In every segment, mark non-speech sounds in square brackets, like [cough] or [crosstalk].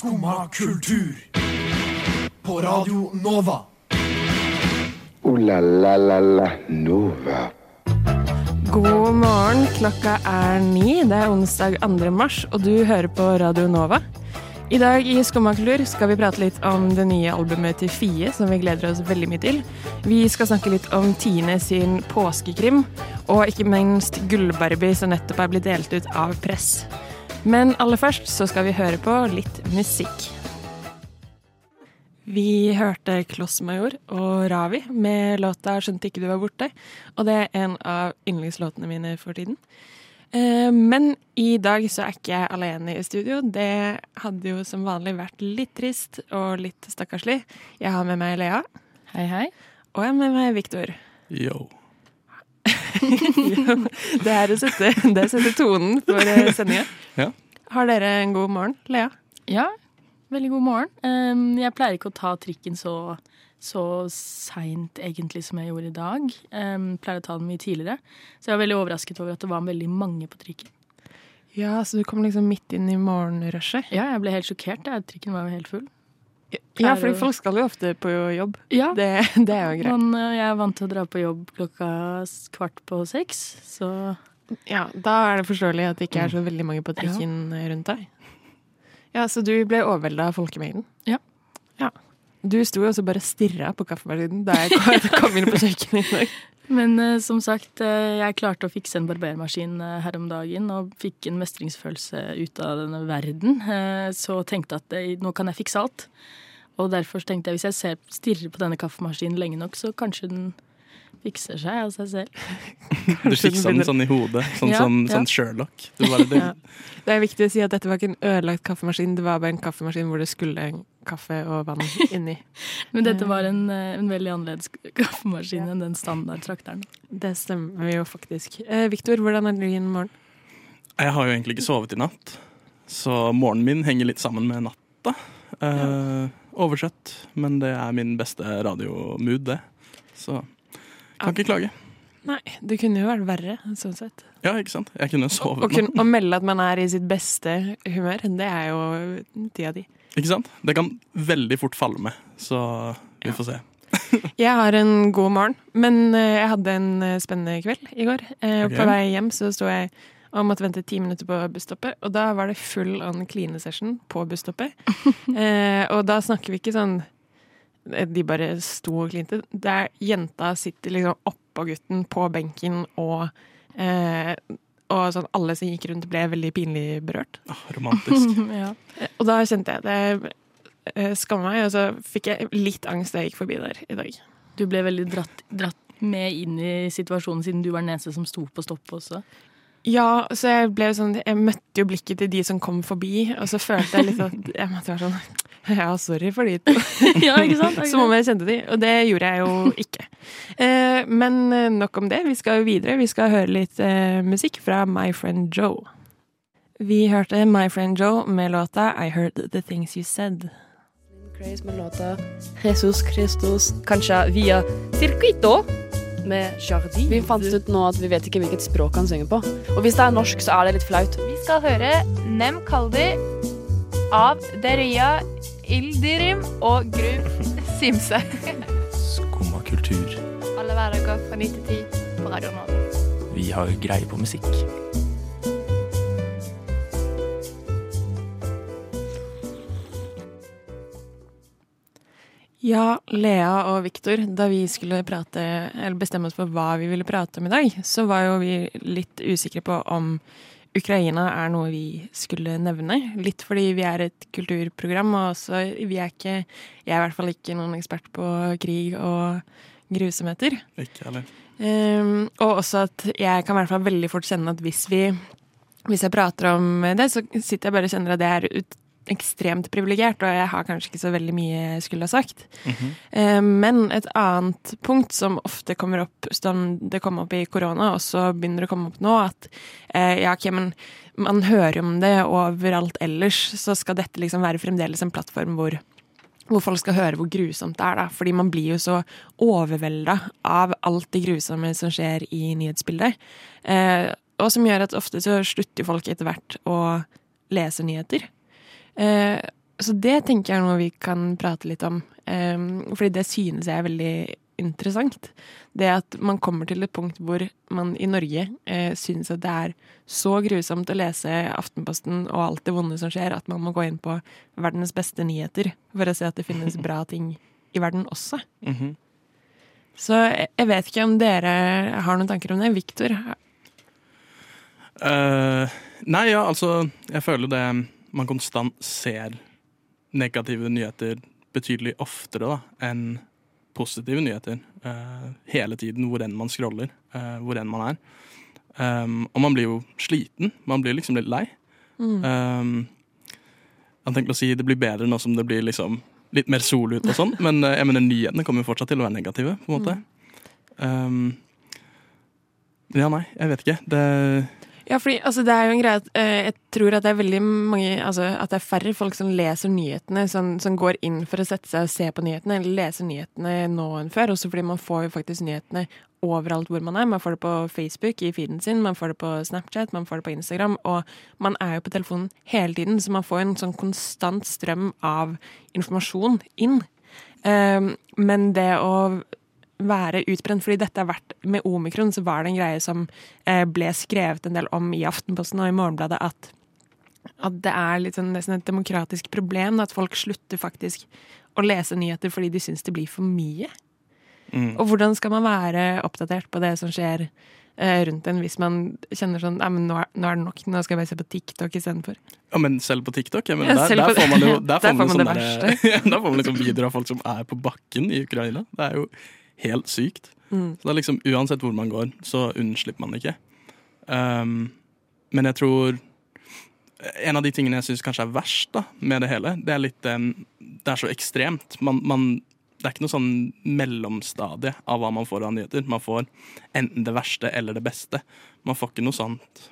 Skumma kultur. På Radio Nova. O-la-la-la-la Nova. God morgen, klokka er ni. Det er onsdag 2. mars, og du hører på Radio Nova. I dag i Skummakultur skal vi prate litt om det nye albumet til Fie, som vi gleder oss veldig mye til. Vi skal snakke litt om Tine sin påskekrim, og ikke minst Gullbarbie som nettopp er blitt delt ut av Press. Men aller først så skal vi høre på litt musikk. Vi hørte Klossmajor og Ravi med låta 'Skjønte ikke du var borte'. Og det er en av yndlingslåtene mine for tiden. Eh, Men i dag så er ikke jeg alene i studio. Det hadde jo som vanlig vært litt trist og litt stakkarslig. Jeg har med meg Lea. Hei, hei. Og jeg har med meg Viktor. Yo. [laughs] Det er å sette, det er å sette tonen for eh, sendinga. Ja. Har dere en god morgen, Lea? Ja, veldig god morgen. Um, jeg pleier ikke å ta trikken så, så seint egentlig som jeg gjorde i dag. Um, pleier å ta den mye tidligere. Så jeg var veldig overrasket over at det var veldig mange på trikken. Ja, så du kom liksom midt inn i morgenrushet? Ja, jeg ble helt sjokkert. Trikken var jo helt full. Ja, fordi folk skal jo ofte på jobb. Ja, Det, [laughs] det er jo greit. Men uh, jeg er vant til å dra på jobb klokka kvart på seks, så Ja, Da er det forståelig at det ikke er så veldig mange på trikken rundt deg. Ja, Så du ble overvelda av folkemengden? Ja. ja. Du sto jo også bare og stirra på kaffemaskinen da jeg kom [laughs] inn på kjøkkenet i dag. Men eh, som sagt, eh, jeg klarte å fikse en barbermaskin eh, her om dagen og fikk en mestringsfølelse ut av denne verden. Eh, så tenkte jeg at eh, nå kan jeg fikse alt. Og derfor tenkte jeg hvis jeg ser, stirrer på denne kaffemaskinen lenge nok, så kanskje den fikser seg av seg selv. [laughs] Du fiksa den sånn i hodet, sånn Ja, som ja. sånn Sherlock. Du bare, det, Ja. Det er viktig å si at dette var ikke en ødelagt kaffemaskin, det var bare en kaffemaskin hvor det skulle en kaffe og vann inni. [laughs] Men dette var en, eh, en veldig annerledes kaffemaskin enn den standardtrakteren. Det stemmer jo faktisk. Eh, Viktor, hvordan er din morgen? Jeg har jo egentlig ikke sovet i natt, så morgenen min henger litt sammen med natta. Eh, oversett, men det er min beste radiomood, det. Så kan ikke klage. Nei, det kunne jo vært verre, sånn sett. Ja, ikke sant? Jeg kunne sovet nå. å melde at man er i sitt beste humør, det er jo tida di. Ikke sant? Det kan veldig fort falle med, så vi får se. [laughs] Jeg har en god morgen, men eh, jeg hadde en eh, spennende kveld i går. Okay. På vei hjem så sto jeg og måtte vente ti minutter på busstoppet, og da var det full on kline-session på busstoppet. [laughs] eh, og da snakker vi ikke sånn eh, de bare sto og klinte. Der jenta sitter liksom oppå gutten på benken, og, eh, og sånn alle som gikk rundt, ble veldig pinlig berørt. Ah, romantisk. [laughs] ja. Eh, Og da kjente jeg det eh, skamma meg, og så fikk jeg litt angst da jeg gikk forbi der i dag. Du ble veldig dratt, dratt med inn i situasjonen siden du var den eneste som sto på stopp også. Ja, så jeg ble sånn Jeg møtte jo blikket til de som kom forbi, og så følte jeg litt at jeg måtte være sånn [laughs] Ja, sorry for de to. [laughs] ja, ikke sant? Som om jeg kjente de, og det gjorde jeg jo ikke. Eh, men eh, nok om det. Vi skal jo videre. Vi skal høre litt eh, musikk fra My Friend Joe. Vi hørte My Friend Joe med låta I Heard The Things You Said. Craze med låta Jesus Christus, kanskje via Circuito med Jardin. Vi fant ut nå at vi vet ikke hvilket språk han synger på. Og hvis det er norsk, så er det litt flaut. Vi skal høre Nem Kaldi av Deria Ildirim og Gruv Simse. Skumma kultur. Alle hverdager fra 9 til 10 på Radio Nord. Vi har greie på musikk. Ja, Lea og Viktor, da vi skulle prate, eller bestemme oss for hva vi ville prate om i dag, så var jo vi litt usikre på om Ukraina er noe vi skulle nevne. Litt fordi vi er et kulturprogram, og også vi er ikke Jeg er i hvert fall ikke noen ekspert på krig og grusomheter. Ikke heller. Um, og også at jeg kan i hvert fall veldig fort kjenne at hvis vi Hvis jeg prater om det, så sitter jeg bare og kjenner at det er ut, ekstremt privilegert, og jeg har kanskje ikke så veldig mye jeg skulle ha sagt. Mm -hmm. Men et annet punkt som ofte kommer opp, som det kom opp i korona, og så begynner det å komme opp nå, at eh, ja, ok, men man hører om det overalt ellers, så skal dette liksom være fremdeles en plattform hvor hvor folk skal høre hvor grusomt det er. da, Fordi man blir jo så overvelda av alt det grusomme som skjer i nyhetsbildet. Eh, og som gjør at ofte så slutter folk etter hvert å lese nyheter. Eh, så det tenker jeg er noe vi kan prate litt om. Um, fordi det synes jeg er veldig interessant. Det at man kommer til et punkt hvor man i Norge eh, synes at det er så grusomt å lese Aftenposten og alt det vonde som skjer, at man må gå inn på verdens beste nyheter for å se at det finnes bra [laughs] ting i verden også. Mm -hmm. Så jeg vet ikke om dere har noen tanker om det. Viktor? Uh, nei, ja, altså Jeg føler det man konstant ser negative nyheter betydelig oftere da, enn positive nyheter uh, hele tiden, hvor enn man scroller, uh, hvor enn man er. Um, og man blir jo sliten. Man blir liksom litt lei. Mm. Um, jeg tenkte å si det blir bedre nå som det blir liksom litt mer sol ute og sånn, men uh, jeg mener nyhetene kommer jo fortsatt til å være negative, på en måte. Mm. Um, ja, nei, jeg vet ikke. Det ja, fordi altså, det er jo en greie at uh, jeg tror at det er veldig mange Altså at det er færre folk som leser nyhetene, som, som, går inn for å sette seg og se på nyhetene, eller leser nyhetene nå enn før. Også fordi man får jo faktisk nyhetene overalt hvor man er. Man får det på Facebook i feeden sin, man får det på Snapchat, man får det på Instagram, og man er jo på telefonen hele tiden, så man får en sånn konstant strøm av informasjon inn. Um, men det å være utbrent. fordi dette har vært Med omikron så var det en greie som eh, ble skrevet en del om i Aftenposten og i Morgenbladet, at, at det er litt sånn, nesten et demokratisk problem at folk slutter faktisk å lese nyheter fordi de syns det blir for mye. Mm. Og hvordan skal man være oppdatert på det som skjer eh, rundt en, hvis man kjenner sånn Nei, men nå er, nå er, det nok, nå skal jeg bare se på TikTok istedenfor. Ja, men selv på TikTok? Ja, men ja, der, der, får man jo [laughs] der får man, man, sånn [laughs] der, får man liksom videoer av folk som er på bakken i Ukraina. Det er jo helt sykt. Mm. Så det er liksom Uansett hvor man går, så unnslipper man ikke. Um, men jeg tror En av de tingene jeg syns kanskje er verst da, med det hele, det er litt um, Det er så ekstremt. Man, man, det er ikke noe sånn mellomstadie av hva man får av nyheter. Man får enten det verste eller det beste. Man får ikke noe sånt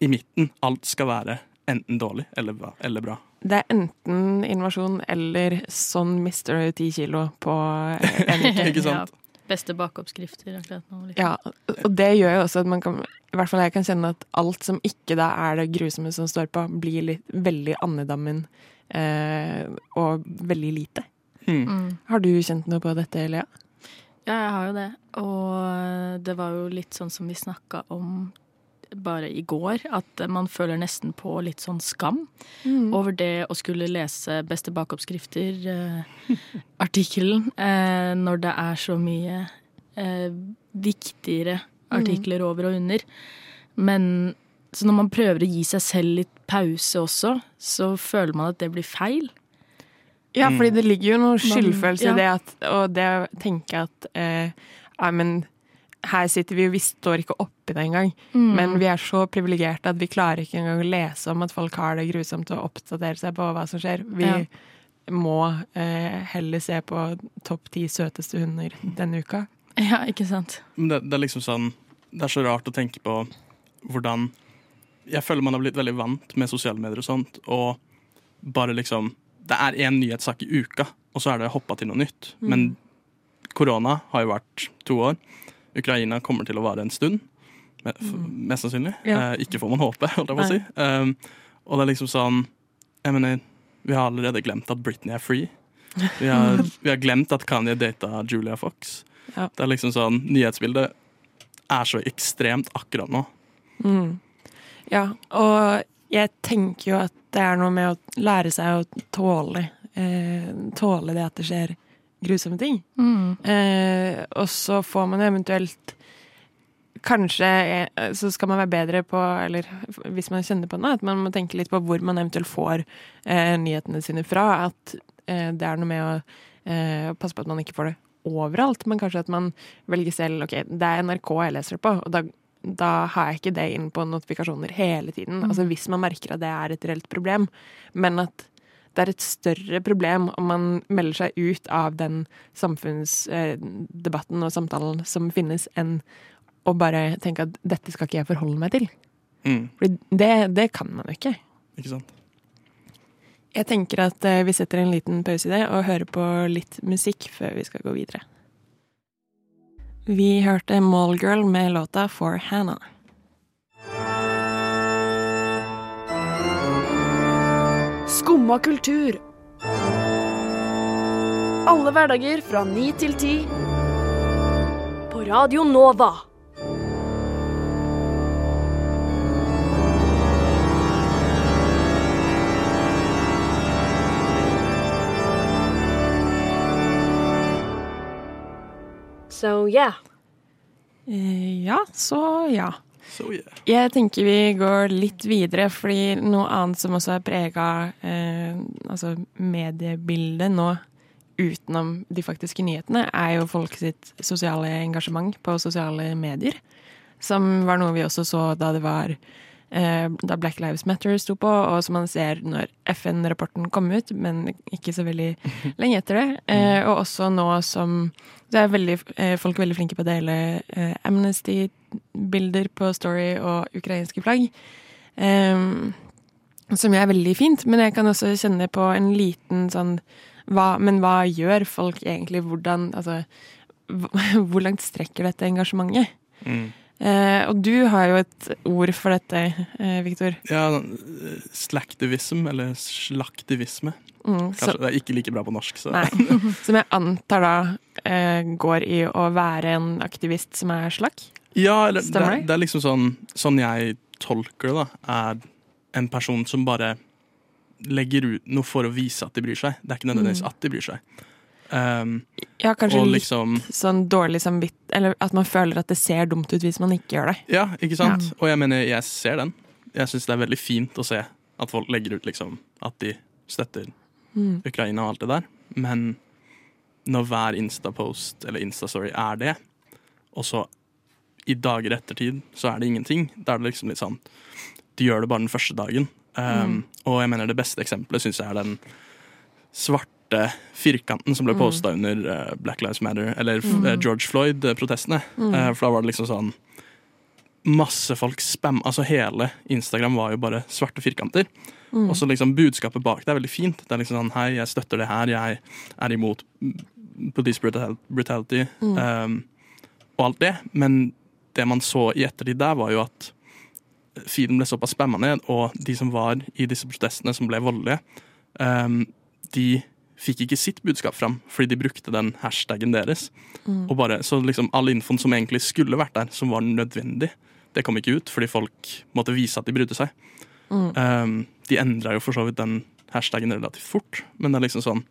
i midten. Alt skal være enten dårlig eller, eller bra. Det er enten invasjon eller sånn mister du ti kilo på en [laughs] uke. Ikke sant? Ja, beste bakeoppskrifter akkurat nå. Liksom. Ja, og det gjør jo også at man kan I hvert fall jeg kan kjenne at alt som ikke da er det grusomme som står på, blir litt, veldig andedammen eh, og veldig lite. Hmm. Mm. Har du kjent noe på dette, Lea? Ja, jeg har jo det. Og det var jo litt sånn som vi snakka om bare i går at man føler nesten på litt sånn skam mm. over det å skulle lese Beste bakoppskrifter-artikkelen eh, eh, når det er så mye eh, viktigere artikler mm. over og under. Men så når man prøver å gi seg selv litt pause også, så føler man at det blir feil. Ja, fordi det ligger jo noe skyldfølelse i det at, og det å tenke at eh, ja, men her sitter vi, og vi står ikke oppi det engang. Mm. Men vi er så privilegerte at vi klarer ikke engang å lese om at folk har det grusomt og oppdatere seg på hva som skjer. Vi ja. må eh, heller se på topp ti søteste hunder denne uka. [laughs] Ja, ikke sant. Det, det, er liksom sånn Det er så rart å tenke på hvordan Jeg føler man har blitt veldig vant med sosiale medier og sånt, og bare liksom Det er én nyhetssak i uka, og så er det hoppa til noe nytt. Mm. Men korona har jo vært to år. Ukraina kommer til å vare en stund. Mm. Mest sannsynlig. Ja. Eh, ikke får man håpe, holdt jeg på å si. Um, og det er liksom sånn Jeg mener, vi har allerede glemt at Britney er free. Vi har, [laughs] vi har glemt at Kanye data Julia Fox. Ja. Det er liksom sånn Nyhetsbildet er så ekstremt akkurat nå. Mm. Ja, og jeg tenker jo at det er noe med å lære seg å tåle eh, Tåle det at det skjer grusomme ting. Mm. Eh, og så får man eventuelt Kanskje eh, så skal man være bedre på, eller hvis man kjenner på det, at man må tenke litt på hvor man eventuelt får eh, nyhetene sine fra. At eh, det er noe med å eh, passe på at man ikke får det overalt, men kanskje at man velger selv OK, det er NRK jeg leser det på, og da, da har jeg ikke det inn på notifikasjoner hele tiden. Mm. Altså Hvis man merker at det er et reelt problem, men at det er et større problem om man melder seg ut av den samfunnsdebatten og samtalen som finnes, enn å bare tenke at dette skal ikke jeg forholde meg til. Mm. For det, det, kan man jo ikke. Ikke sant. Jeg tenker at eh, vi setter en liten pause i det og hører på litt musikk før vi skal gå videre. Vi hørte Mallgirl med låta For Hannah. Skumma kultur. Alle hverdager fra ni til ti. På Radio Nova. So yeah. Eh, Ja, så ja. So yeah. Jeg tenker vi går litt videre, fordi noe annet som også har prega eh, altså mediebildet nå, utenom de faktiske nyhetene, er jo folk sitt sosiale engasjement på sosiale medier. Som var noe vi også så da det var da Black Lives Matter sto på, og som man ser når FN-rapporten kom ut, men ikke så veldig [laughs] lenge etter det. Eh, og også nå som så er veldig, eh, folk veldig flinke på å dele eh, Amnesty-bilder på Story og ukrainske flagg. Som er veldig fint, men jeg kan også kjenne på en liten sånn hva, Men hva gjør folk egentlig? Hvordan Altså [laughs] hvor langt strekker dette engasjementet? Mm. Eh, og du har jo et ord for dette, eh, Viktor. Ja, slaktivism, eller slaktivisme. Mm, så- Kanskje det er ikke like bra på norsk, så. [laughs] Som jeg antar da eh, går i å være en aktivist som er slakk? Ja, eller det, er- det? det er liksom sånn Sånn jeg tolker det, da, er en person som bare legger ut noe for å vise at de bryr seg. Det er ikke nødvendigvis Mm. at de bryr seg. Um, Ja, kanskje litt liksom sånn dårlig samvitt... Eller at man føler at det ser dumt ut hvis man ikke gjør det. Ja, ikke sant? Og jeg mener, jeg ser den. Jeg syns det er veldig fint å se at folk legger ut liksom at de støtter Mm. Ukraina og alt det der. Men når hver Insta-post eller Insta-story er det, og så i dager ettertid så er det ingenting, da er det liksom litt sånn Du gjør det bare den første dagen. Um, Og jeg mener det beste eksempelet syns jeg er den svarte firkanten som ble Mm. under eh, Black Lives Matter, eller Mm. eh, George Floyd-protestene. Mm. Eh, for da var det liksom sånn Masse folk spam Altså hele Instagram var jo bare svarte firkanter. Mm. Og så liksom budskapet bak det er veldig fint. Det er liksom sånn Hei, jeg støtter det her. Jeg er imot police brutality. Mm. Um, og alt det. Men det man så i ettertid der, var jo at feeden ble såpass spamma ned, og de som var i disse protestene som ble voldelige, um, de fikk ikke sitt budskap fram, fordi de brukte den hashtaggen deres. Mm. Og bare, så liksom all infoen som egentlig skulle vært der, som var nødvendig, det kom ikke ut, fordi folk måtte vise at de brydde seg. Mm. Um, de endra jo for så vidt den hashtaggen relativt fort, men det er liksom sånn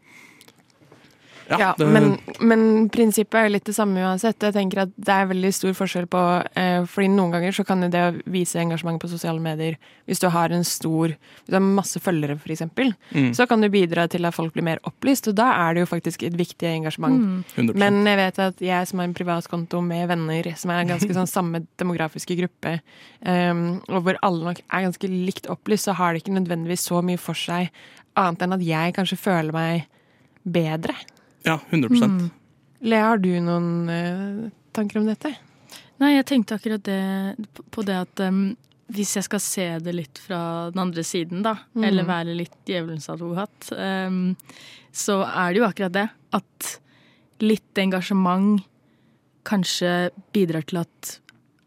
Ja, Ja, det, men, men prinsippet er jo litt det samme uansett. Jeg tenker at Det er veldig stor forskjell på eh, fordi Noen ganger så kan det å vise engasjement på sosiale medier Hvis du har en stor Hvis du har masse følgere, f.eks., Mm. så kan du bidra til at folk blir mer opplyst. Og da er det jo faktisk et viktig engasjement. Mm. Men jeg vet at jeg som har en privat konto med venner som er ganske sånn samme demografiske gruppe, um, og hvor alle nok er ganske likt opplyst, så har det ikke nødvendigvis så mye for seg annet enn at jeg kanskje føler meg bedre. Ja, 100 Mm. Lea, har du noen eh, tanker om dette? Nei, jeg tenkte akkurat det, på det at um, hvis jeg skal se det litt fra den andre siden, da, Mm. eller være litt djevelens advokat, um, så er det jo akkurat det. At litt engasjement kanskje bidrar til at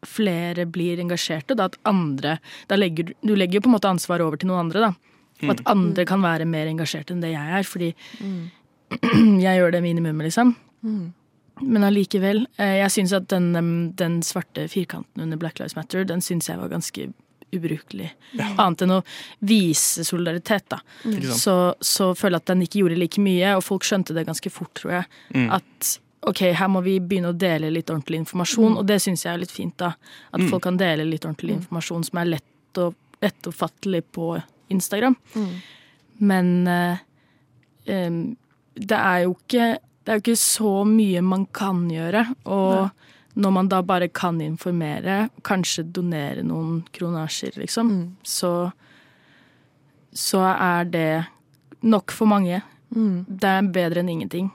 flere blir engasjerte, da at andre da legger, du- legger jo på en måte ansvaret over til noen andre, da. Og at andre kan være mer engasjerte enn det jeg er, fordi [clears throat] jeg gjør det minimumet, liksom. Men allikevel. eh, Jeg syns at den, den svarte firkanten under Black Lives Matter, den syns jeg var ganske ubrukelig. Annet enn å vise solidaritet, da. Mm. Så, så føler jeg at den ikke gjorde like mye, og folk skjønte det ganske fort, tror jeg. Mm. At ok, her må vi begynne å dele litt ordentlig informasjon, og det syns jeg er litt fint, da. At Mm. folk kan dele litt ordentlig informasjon som er lett og lettoppfattelig på Instagram. Men eh, em, det er jo ikke det er jo ikke så mye man kan gjøre. Og når man da bare kan informere, kanskje donere noen kronasjer, liksom, så, så er det nok for mange. Det er bedre enn ingenting.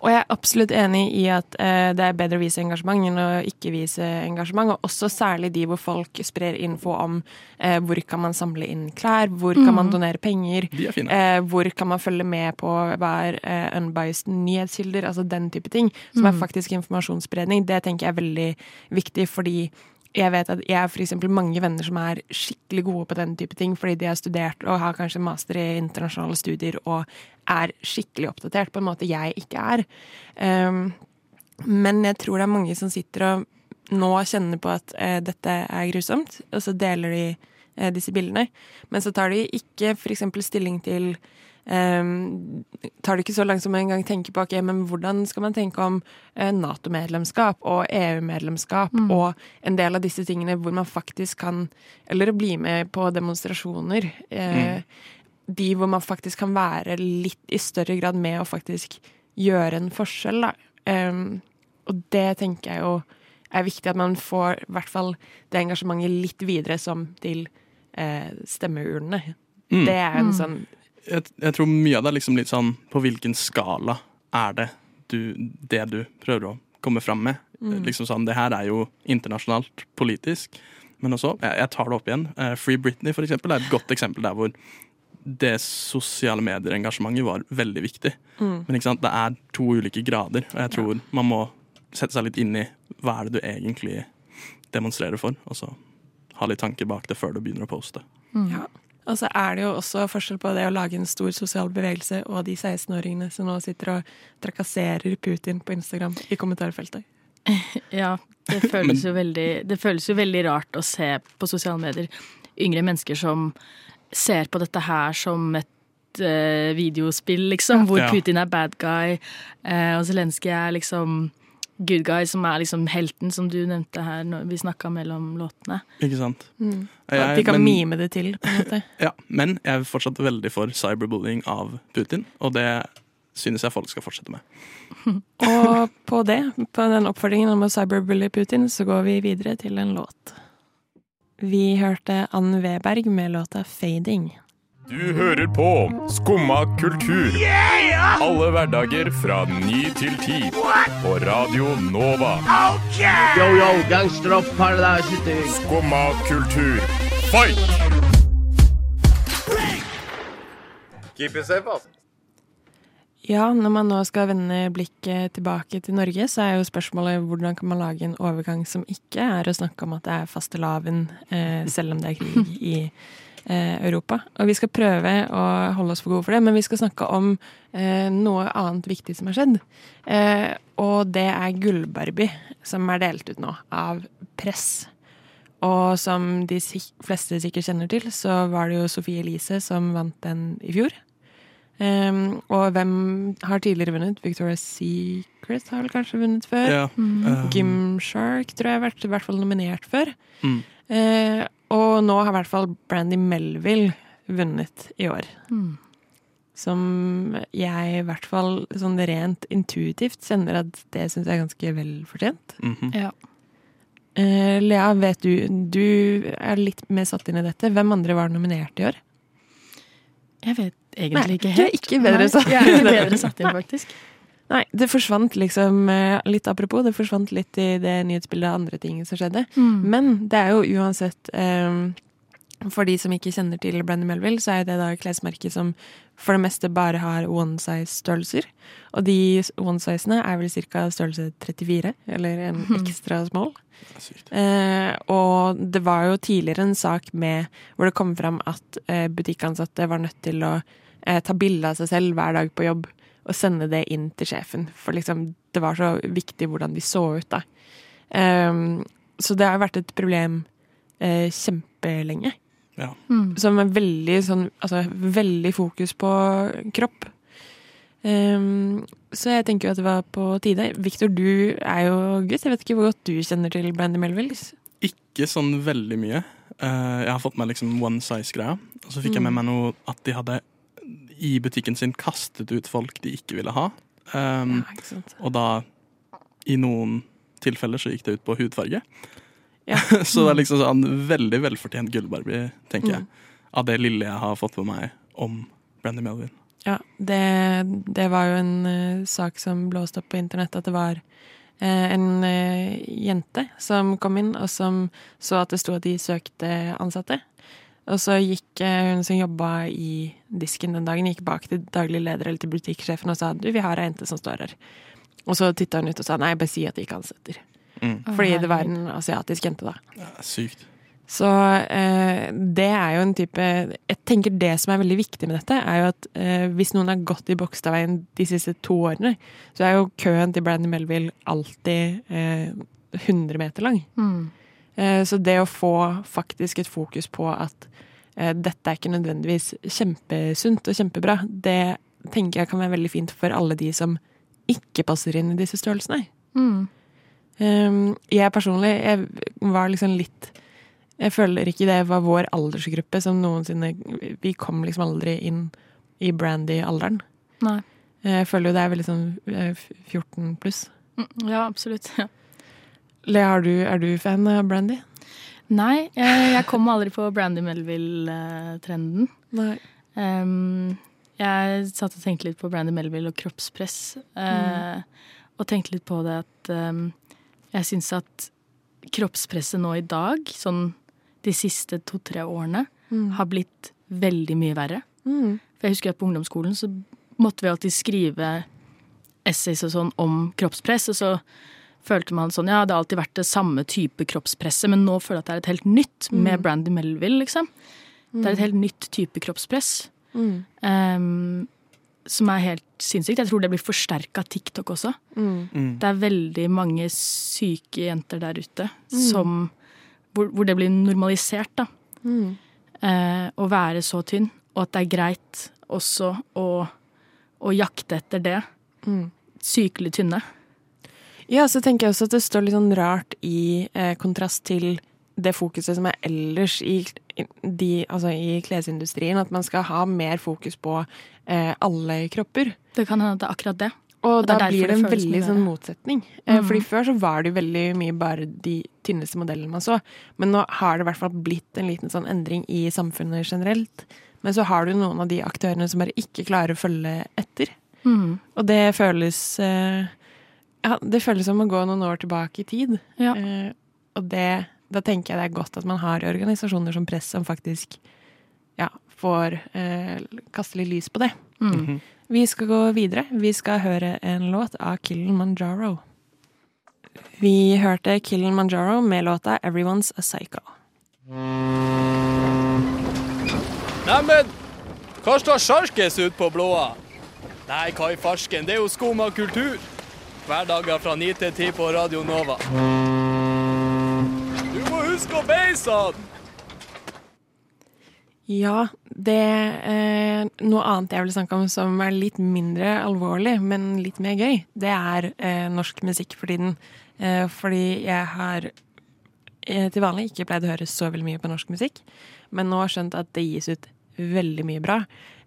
Og jeg er absolutt enig i at eh, det er bedre å vise engasjement enn å ikke vise engasjement, og også særlig de hvor folk sprer info om eh, hvor kan man samle inn klær, hvor kan man donere penger, er eh, hvor kan man følge med på hva er eh, unbiased nyhetskilder, altså den type ting, som er faktisk informasjonsspredning. Det tenker jeg er veldig viktig, fordi jeg vet at jeg har eksempel mange venner som er skikkelig gode på den type ting, fordi de har studert og har kanskje master i internasjonale studier og er skikkelig oppdatert på en måte jeg ikke er. Um, men jeg tror det er mange som sitter og nå kjenner på at eh, dette er grusomt, og så deler de eh, disse bildene. Men så tar de ikke f.eks. stilling til tar det ikke så langt som en gang tenker på ok, men hvordan skal man tenke om eh, Nato-medlemskap og EU-medlemskap Mm. og en del av disse tingene hvor man faktisk kan Eller å bli med på demonstrasjoner. Mm. De hvor man faktisk kan være litt i større grad med å faktisk gjøre en forskjell, da. Em, og det tenker jeg jo er viktig at man får i hvert fall det engasjementet litt videre som til eh, stemmeurnene. Mm. Det er en Mm. sånn jeg, jeg tror mye av det er liksom litt sånn På hvilken skala er det du, det du prøver å komme fram med? Mm. Liksom sånn, Det her er jo internasjonalt politisk. Men også, jeg, jeg tar det opp igjen. Eh, Free Britney for eksempel, er et godt eksempel der hvor det sosiale medier-engasjementet var veldig viktig. mm. Men ikke sant, det er to ulike grader, og jeg tror man må sette seg litt inn i hva er det du egentlig demonstrerer for, og så ha litt tanker bak det før du begynner å poste. Mm. Ja. Og så er det jo også forskjell på det å lage en stor sosial bevegelse og de 16-åringene som nå sitter og trakasserer Putin på Instagram i kommentarfeltet. [laughs] Ja, det [laughs] føles, jo veldig, det føles jo veldig rart å se på sosiale medier yngre mennesker som ser på dette her som et eh, videospill, liksom, hvor Ja. Putin er bad guy, eh, og Zelenskyj er liksom good guy, som er liksom helten, som du nevnte her når vi snakka mellom låtene. Ikke sant? Mm. Jeg- At de kan men- mime det til, på en måte. [laughs] Ja, men jeg er fortsatt veldig for cyberbullying av Putin, og det synes jeg folk skal fortsette med. [laughs] Og på det, på den oppfordringen om å cyberbully Putin, så går vi videre til en låt. Vi hørte Ann Weberg med låta 'Fading'. Du hører på Skumma kultur. Alle hverdager fra ny til ti. På Radio Nova. Yo, yo, gangsteropp, paradise city. Skumma kultur, fight! Keep it safe, altså. Ja, når man nå skal vende blikket tilbake til Norge, så er jo spørsmålet hvordan kan man lage en overgang som ikke er å snakke om at det er fastelavn, eh, selv om det er krig i eh, Europa. Og vi skal prøve å holde oss for gode for det, men vi skal snakke om eh, noe annet viktig som har skjedd. Eh, og det er Gullbarbie, som er delt ut nå av Press. Og som de sik fleste sikkert kjenner til, så var det jo Sophie Elise som vant den i fjor. Um, og hvem har tidligere vunnet? Victoria's Secret har vel kanskje vunnet før. Ja, Mm. Gymshark tror jeg har vært i hvert fall nominert før. Mm. Og nå har i hvert fall Brandy Melville vunnet i år. Mm. Som jeg i hvert fall sånn rent intuitivt kjenner at det syns jeg er ganske velfortjent. mhm. Ja. Uh, Lea, vet du Du er litt mer satt inn i dette. Hvem andre var nominert i år? Jeg vet egentlig Nei, ikke du er helt. ikke bedre Nei, Jeg er ikke bedre satt inn, faktisk. Nei, det forsvant liksom eh, Litt apropos, det forsvant litt i det nyhetsbildet av andre ting som skjedde. Mm. Men det er jo uansett um, For de som ikke kjenner til Brandy Melville, så er det da klesmerket som for det meste bare har one size-størrelser. Og de one sizene er vel ca. størrelse 34, eller en ekstra small. Eh, og det var jo tidligere en sak med hvor det kom fram at eh, butikkansatte var nødt til å eh, ta bilde av seg selv hver dag på jobb og sende det inn til sjefen. For liksom, det var så viktig hvordan de så ut, da. Um, så det har vært et problem uh, kjempelenge. Ja. Mm. Som er veldig sånn Altså veldig fokus på kropp. Um, så jeg tenker jo at det var på tide. Victor, du er jo gutt. Jeg vet ikke hvor godt du kjenner til Brandy Melvilles? Ikke sånn veldig mye. Uh, jeg har fått med liksom one size-greia. Og så fikk jeg med Mm. meg noe at de hadde i butikken sin kastet ut folk de ikke ville ha. Um, Ja, ikke? Og da, i noen tilfeller, så gikk det ut på hudfarge. Ja. [laughs] så det er liksom sånn veldig velfortjent gullbarbie, tenker jeg. Mm. Av det lille jeg har fått på meg om Brandy Melvin. Ja, det, det var jo en uh, sak som blåste opp på internett, at det var uh, en uh, jente som kom inn, og som så at det sto at de søkte ansatte. Og så gikk eh, hun som jobba i disken den dagen, gikk bak til daglig leder eller til butikksjefen og sa du, vi har ei jente som står her. Og så titta hun ut og sa nei, bare si at de ikke ansetter. Mm. Fordi det var en asiatisk jente, da. Ja, sykt. Så eh, det er jo en type Jeg tenker det som er veldig viktig med dette, er jo at eh, hvis noen har gått i Bogstadveien de siste to årene, så er jo køen til Brandy Melville alltid eh, 100 meter lang. Mm. Eh, så det å få faktisk et fokus på at eh, dette er ikke nødvendigvis kjempesunt og kjempebra, det tenker jeg kan være veldig fint for alle de som ikke passer inn i disse størrelsene. Mm. Um, jeg personlig jeg var liksom litt Jeg føler ikke det var vår aldersgruppe som noensinne Vi kom liksom aldri inn i Brandy-alderen. Nei. Jeg føler jo det er veldig sånn eh, 14 pluss. Mm, Ja, absolutt. [laughs] Ja. Er du, er du fan av Brandy? Nei, jeg, jeg kom aldri på Brandy Melville-trenden. Nei. Um, jeg satt og tenkte litt på Brandy Melville og kroppspress. Mm. Og tenkte litt på det at um, jeg syns at kroppspresset nå i dag, sånn de siste to-tre årene, Mm. har blitt veldig mye verre. Mm. For jeg husker at på ungdomsskolen så måtte vi alltid skrive essays og sånn om kroppspress, og så følte man sånn ja, det har alltid vært det samme type kroppspresset, men nå føler jeg at det er et helt nytt med Mm. Brandy Melville, liksom. Det er et helt nytt type kroppspress. Mm. Um, som er helt sinnssykt. Jeg tror det blir forsterka av TikTok også. Mm. Mm. Det er veldig mange syke jenter der ute Mm. som hvor, hvor det blir normalisert, da. Mm. Eh, å være så tynn, og at det er greit også å, å jakte etter det. Mm. Sykelig tynne. Ja, så tenker jeg også at det står litt sånn rart i eh, kontrast til det fokuset som er ellers i, de, altså i klesindustrien. At man skal ha mer fokus på eh, alle kropper. Det kan hende at det er akkurat det. Og Og det da blir det en veldig sånn motsetning. Eh, Mhm. Fordi før så var det jo veldig mye bare de tynneste modellene man så. Men nå har det i hvert fall blitt en liten sånn endring i samfunnet generelt. Men så har du noen av de aktørene som bare ikke klarer å følge etter. Mm. Og det føles eh, Ja, det føles som å gå noen år tilbake i tid. Ja. Eh, og det, da tenker jeg det er godt at man har organisasjoner som Press som faktisk ja, får eh, kaste litt lys på det. Mm. Vi skal gå videre. Vi skal høre en låt av Kilimanjaro. Vi hørte Kilimanjaro med låta 'Everyone's a Psycho'. Neimen, hva står sjarkes ut på blåa? Nei, hva i farsken, det er jo skum av kultur. Hverdager fra 9 til 10 på Radio Nova. Du må huske å beise han! Ja, det eh, Noe annet jeg vil snakke om som er litt mindre alvorlig, men litt mer gøy, det er eh, norsk musikk for tiden. Eh, fordi jeg har til vanlig ikke pleid å høre så veldig mye på norsk musikk, men nå har skjønt at det gis ut veldig mye bra.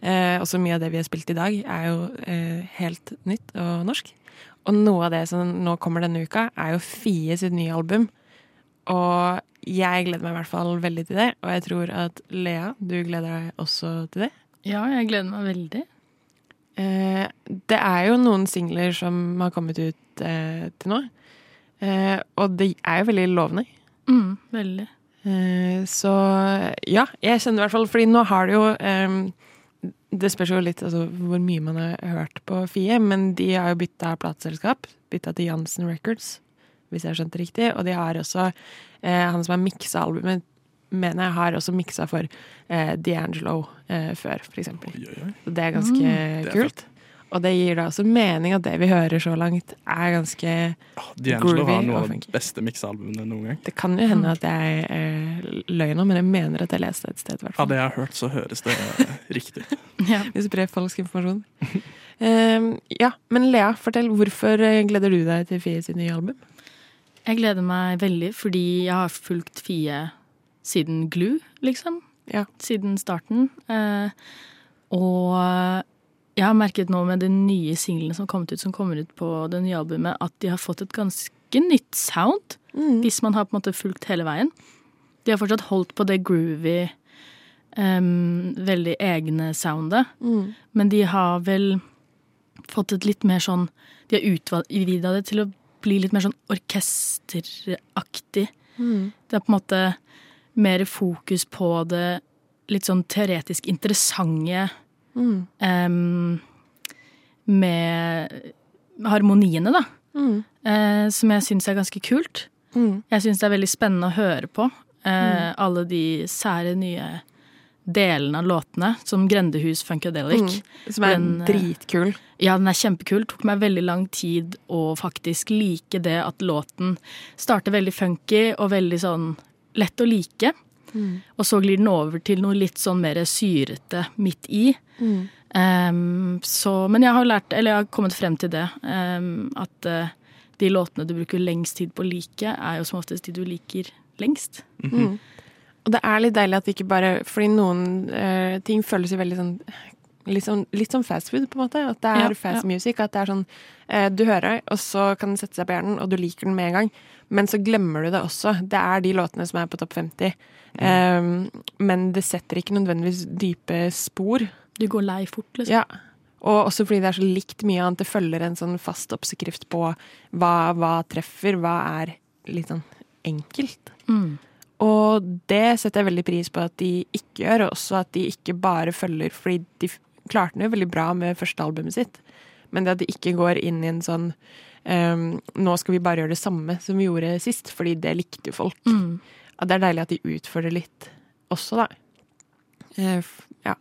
Eh, også mye av det vi har spilt i dag, er jo helt nytt og norsk. Og noe av det som nå kommer denne uka, er jo Fie sitt nye album. Og jeg gleder meg i hvert fall veldig til det. Og jeg tror at Lea, du gleder deg også til det. Ja, jeg gleder meg veldig. Eh, det er jo noen singler som har kommet ut eh, til nå. Eh, og det er jo veldig lovende. Mm, veldig. Eh, så ja, jeg kjenner i hvert fall Fordi nå har det jo eh, Det spørs jo litt altså, hvor mye man har hørt på Fie, men de har jo bytta plateselskap. Bytta til Jansen Records, hvis jeg har skjønt det riktig. Og de har også eh, Han som har miksa albumet, mener jeg har også miksa for eh, D'Angelo eh, før, for eksempel. Så det er ganske Mm, det er kult. Og det gir da også mening at det vi hører så langt, er ganske D'Angelo groovy har noe og av de beste miksealbumene noen gang. Det kan jo hende at jeg eh, løy nå, men jeg mener at jeg leste et sted. Av det jeg har hørt, så høres det eh, riktig ut. [laughs] Vi sprer falsk informasjon. um, ja, men Lea, fortell. Hvorfor eh, gleder du deg til Fie sitt nye album? Jeg gleder meg veldig fordi jeg har fulgt Fie siden Glue, liksom. Ja. Siden starten. Uh, og jeg har merket nå med de nye singlene som har kommet ut, som kommer ut på det nye albumet, at de har fått et ganske nytt sound. Hvis man har på en måte fulgt hele veien. De har fortsatt holdt på det groovy, um, veldig egne soundet. Men de har vel fått et litt mer sånn De har utvida det til å bli litt mer sånn orkesteraktig. Mm. Det er på en måte mer fokus på det litt sånn teoretisk interessante Mm. Um, med harmoniene, da. Mm. Uh, som jeg syns er ganske kult. Mm. Jeg syns det er veldig spennende å høre på. Uh. Alle de sære nye delene av låtene, som Grendehus Funkadelic. Mm. Som er Den, eh, dritkul. Ja, den er kjempekul. Tok meg veldig lang tid å faktisk like det at låten starter veldig funky og veldig sånn lett å like. Mm. Og så glir den over til noe litt sånn mer syrete midt i. Mm. Um, så, men jeg har lært, eller jeg har kommet frem til det, um, at uh, de låtene du bruker lengst tid på å like, er jo som oftest de du liker lengst. Mm. Og det er litt deilig at det ikke bare Fordi noen uh, ting føles jo veldig sånn Litt sånn, litt sånn fast food, på en måte. At det er Ja, fast ja. music. At det er sånn eh, Du hører, og så kan den sette seg på hjernen, og du liker den med en gang. Men så glemmer du det også. Det er de låtene som er på topp 50. Um, men det setter ikke nødvendigvis dype spor. Du går lei fort, liksom. Ja. Og også fordi det er så likt mye annet. Det følger en sånn fast oppskrift på hva, hva treffer, hva er litt sånn enkelt. Mm. Og det setter jeg veldig pris på at de ikke gjør, og også at de ikke bare følger Fordi de klarte det jo veldig bra med første albumet sitt, men det at de ikke går inn i en sånn um, Nå skal vi bare gjøre det samme som vi gjorde sist, fordi det likte jo folk. Mm. At det er deilig at de utfordrer litt også, da. Uh, ja.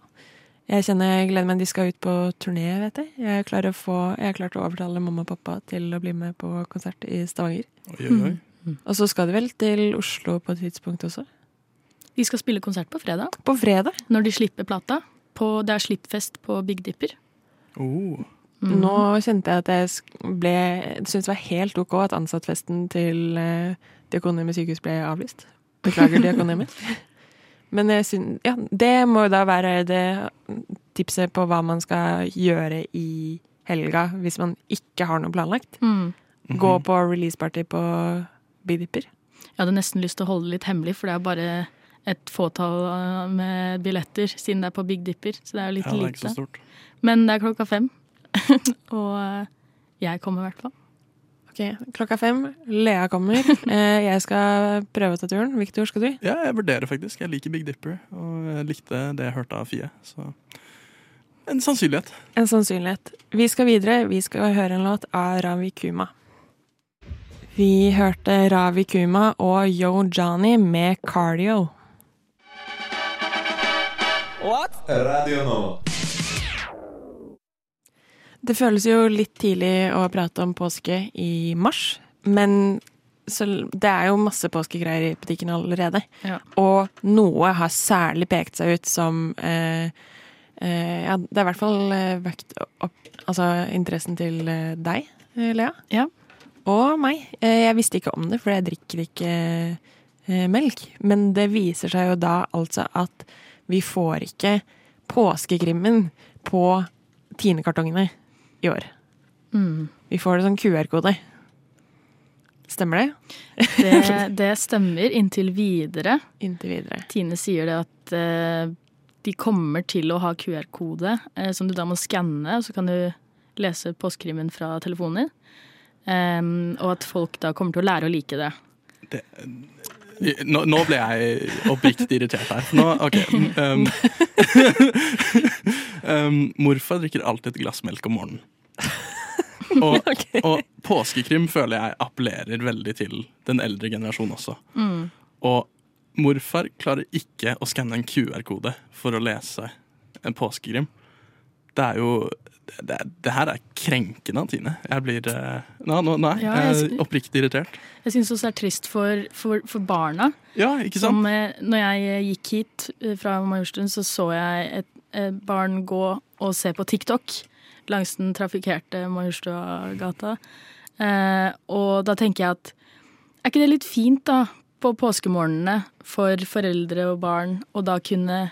Jeg kjenner jeg gleder meg. De skal ut på turné, vet jeg. Jeg har klart å er overtale mamma og pappa til å bli med på konsert i Stavanger. Oi, oi, Mm. Og så skal de vel til Oslo på et tidspunkt også? De skal spille konsert på fredag. På fredag? Når de slipper plata. På, det er slippfest på Big Dipper. Oh. Mm. Nå kjente jeg at jeg ble syntes det var helt OK at ansattfesten til uh, Diakonhjemmet sykehus ble avlyst. Beklager, Diakonhjemmet. [laughs] Men jeg syns Ja, det må jo da være det tipset på hva man skal gjøre i helga hvis man ikke har noe planlagt. Mm. Gå på releaseparty på Big Dipper. Jeg hadde nesten lyst til å holde det litt hemmelig, for det er bare et fåtall uh, med billetter, siden det er på Big Dipper. Så det er jo litt Ja, det er ikke så stort. Men det er klokka fem. [laughs] og uh, jeg kommer i hvert fall. Ok, Klokka fem. Lea kommer. [laughs] Eh, jeg skal prøve å ta turen. Victor, skal du? Ja, jeg vurderer faktisk. Jeg liker Big Dipper, og jeg likte det jeg hørte av Fie. Så en sannsynlighet. En sannsynlighet. Vi skal videre. Vi skal høre en låt av Ravi Kuma. Vi hørte Ravi Kuma og Yo Johnny med Cardio. Radio Nova. Det føles jo litt tidlig å prate om påske i mars, men så det er jo masse påskegreier i butikken allerede. Ja. Og noe har særlig pekt seg ut som eh, eh, Ja, det er i hvert fall vøkt vekt opp Altså interessen til eh, deg, eh, Lea. Ja. Og meg. Eh, jeg visste ikke om det, for jeg drikker ikke eh, melk. Men det viser seg jo da altså at vi får ikke påskekrimmen på Tine-kartongene i år. Mm. Vi får det som QR-kode. Stemmer det? Det, [laughs] det stemmer inntil videre. Inntil videre. Tine sier det at eh, de kommer til å ha QR-kode eh, som du da må skanne, og så kan du lese påskekrimmen fra telefonen din. Em, og at folk da kommer til å lære å like det. Nå, nå ble jeg oppriktig irritert her. Nå, ok. Um, [laughs] um, morfar drikker alltid et glass melk om morgenen. Og, [laughs] og påskekrim føler jeg appellerer veldig til den eldre generasjonen også. Mm. Og morfar klarer ikke å skanne en QR-kode for å lese en påskekrim. Det er jo det, det her er krenkende Tine. Jeg blir eh, Nå, nå, nei, Ja, jeg er oppriktig irritert. Jeg syns også det er trist for, for, for barna. Ja, ikke sant? Som, eh, når jeg eh, gikk hit eh, fra Majorstuen, så så jeg et, et barn gå og se på TikTok langs den trafikkerte Majorstuagata. Eh, og da tenker jeg at er ikke det litt fint, da, på påskemorgenene for foreldre og barn å da kunne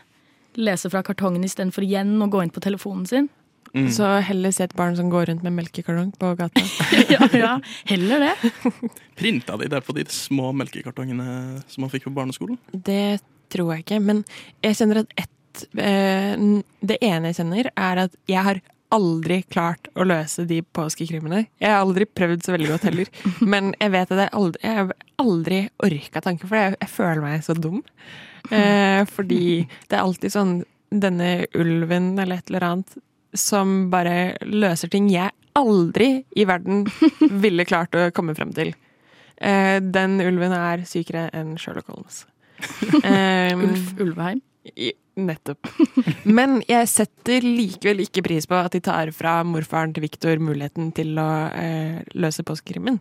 lese fra kartongen istedenfor igjen å gå inn på telefonen sin? Mm. Så heller se et barn som går rundt med melkekartong på gata. [laughs] ja, ja, heller det. [laughs] Printa de det på de små melkekartongene som man fikk på barneskolen? Det tror jeg ikke, men jeg kjenner at ett eh, Det ene jeg kjenner, er at jeg har aldri klart å løse de påskekrimene. Jeg har aldri prøvd så veldig godt heller, [laughs] men jeg vet at jeg aldri, jeg har aldri orka tanken, for jeg, jeg føler meg så dum. Eh, fordi det er alltid sånn denne ulven eller et eller annet som bare løser ting jeg aldri i verden [laughs] ville klart å komme frem til. Eh, den ulven er sykere enn Sherlock Holmes. [laughs] Eh, Ulf Ulveheim. Nettopp. Men jeg setter likevel ikke pris på at de tar fra morfaren til Viktor muligheten til å eh, løse påskekrimmen.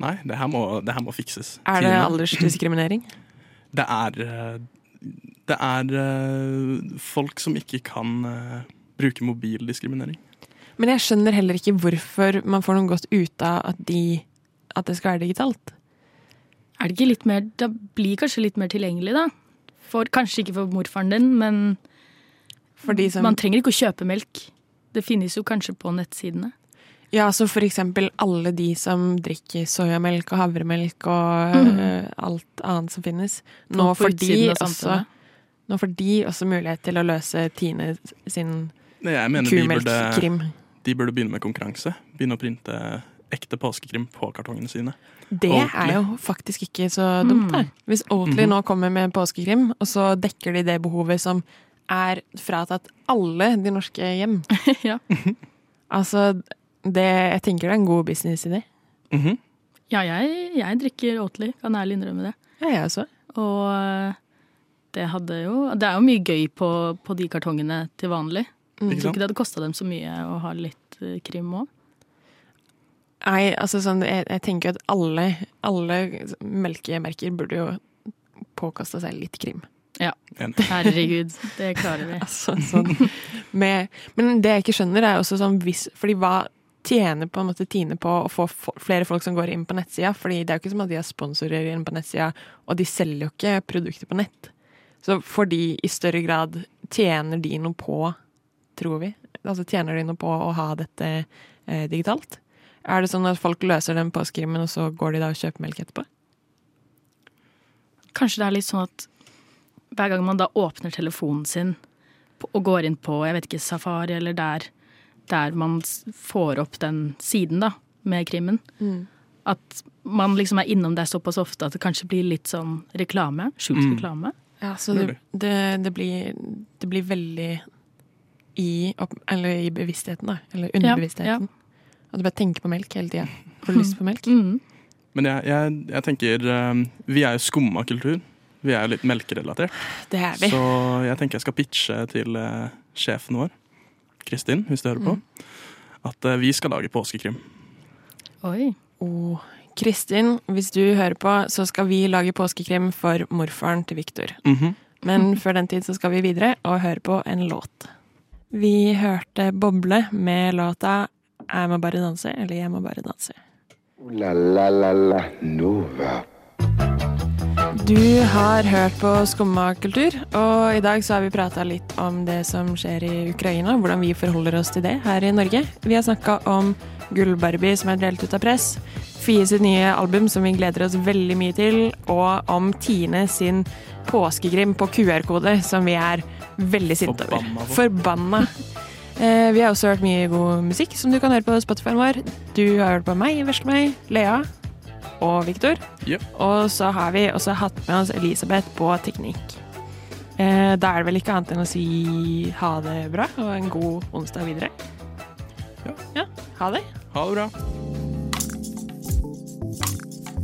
Nei, det her må, det her må fikses. Er det aldersdiskriminering? Det er eh, Det er eh, folk som ikke kan eh, bruke mobildiskriminering. Men jeg skjønner heller ikke hvorfor man får noe godt ut av at, de, at det skal være digitalt. Er det ikke litt mer Det blir kanskje litt mer tilgjengelig, da. For, kanskje ikke for morfaren din, men For de som- man trenger ikke å kjøpe melk. Det finnes jo kanskje på nettsidene. Ja, så for eksempel alle de som drikker soyamelk og havremelk og Mhm. uh, alt annet som finnes. Nå får, de også, nå får de også mulighet til å løse Tine sin Jeg mener de burde, de burde begynne med konkurranse. Begynne å printe ekte påskekrim på kartongene sine. Det Oatly. er jo faktisk ikke så dumt, det. Hvis Oatly Mhm. nå kommer med påskekrim, og så dekker de det behovet som er fratatt alle de norske hjem. [laughs] ja. Altså, det, jeg tenker det er en god businessidé. Mhm. Ja, jeg, jeg drikker Oatly, kan ærlig innrømme det. Ja, jeg også. Og eh, det hadde jo Det er jo mye gøy på, på de kartongene til vanlig. Mm. Tror ikke det hadde kosta dem så mye å ha litt eh, krim òg. Nei, altså sånn, jeg, jeg tenker at alle, alle melkemerker burde jo påkaste seg litt krim. Ja. Herregud, det klarer vi. [laughs] Altså, sånn, med, men det jeg ikke skjønner, er også sånn hvis Fordi hva tjener på en måte Tine på å få flere folk som går inn på nettsida? Fordi det er jo ikke som at de har sponsorer inn på nettsida, og de selger jo ikke produkter på nett. Så får de i større grad Tjener de noe på, tror vi? Altså Tjener de noe på å ha dette eh, digitalt? Er det sånn at folk løser den påskrimen, og så går de da og kjøper melk etterpå? Kanskje det er litt sånn at hver gang man da åpner telefonen sin og går inn på jeg vet ikke, Safari eller der, der man får opp den siden da, med krimmen, Mm. at man liksom er innom der såpass ofte at det kanskje blir litt sånn reklame. Skjult Mm. reklame. Ja, så det, det, det, blir, det blir veldig i, opp, eller i bevisstheten, da. Eller underbevisstheten. At du bare tenker på melk hele tida. [laughs] Får lyst på melk. Men jeg, jeg, jeg tenker eh, Vi er jo skumma kultur. Vi er jo litt melkerelatert. Det er vi. Så jeg tenker jeg skal pitche til eh, sjefen vår, Kristin, hvis du hører på, at eh, vi skal lage påskekrim. Oi. Oh. Kristin, hvis du hører på, så skal vi lage påskekrim for morfaren til Viktor. Mhm. Men før den tid så skal vi videre og høre på en låt. Vi hørte Boble med låta 'Jeg må bare danse' eller 'Jeg må bare danse'. La la la la Nova. Du har hørt på Skumma kultur, og i dag så har vi prata litt om det som skjer i Ukraina, hvordan vi forholder oss til det her i Norge. Vi har snakka om Gull-Barbie som er delt ut av press, Fie sitt nye album som vi gleder oss veldig mye til, og om Tine sin påskegrim på QR-kode som vi er veldig sint over. Forbanna Eh, vi har også hørt mye god musikk som du kan høre på Spotify-en vår. Du har hørt på meg, Veslemøy, Lea og Viktor. Yep. Og så har vi også hatt med oss Elisabeth på teknikk. Eh, da er det vel ikke annet enn å si ha det bra og en god onsdag videre. Ja. Ha det. Ha det bra.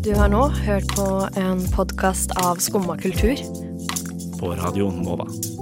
Du har nå hørt på en podkast av Skumma kultur. På Radio Nova.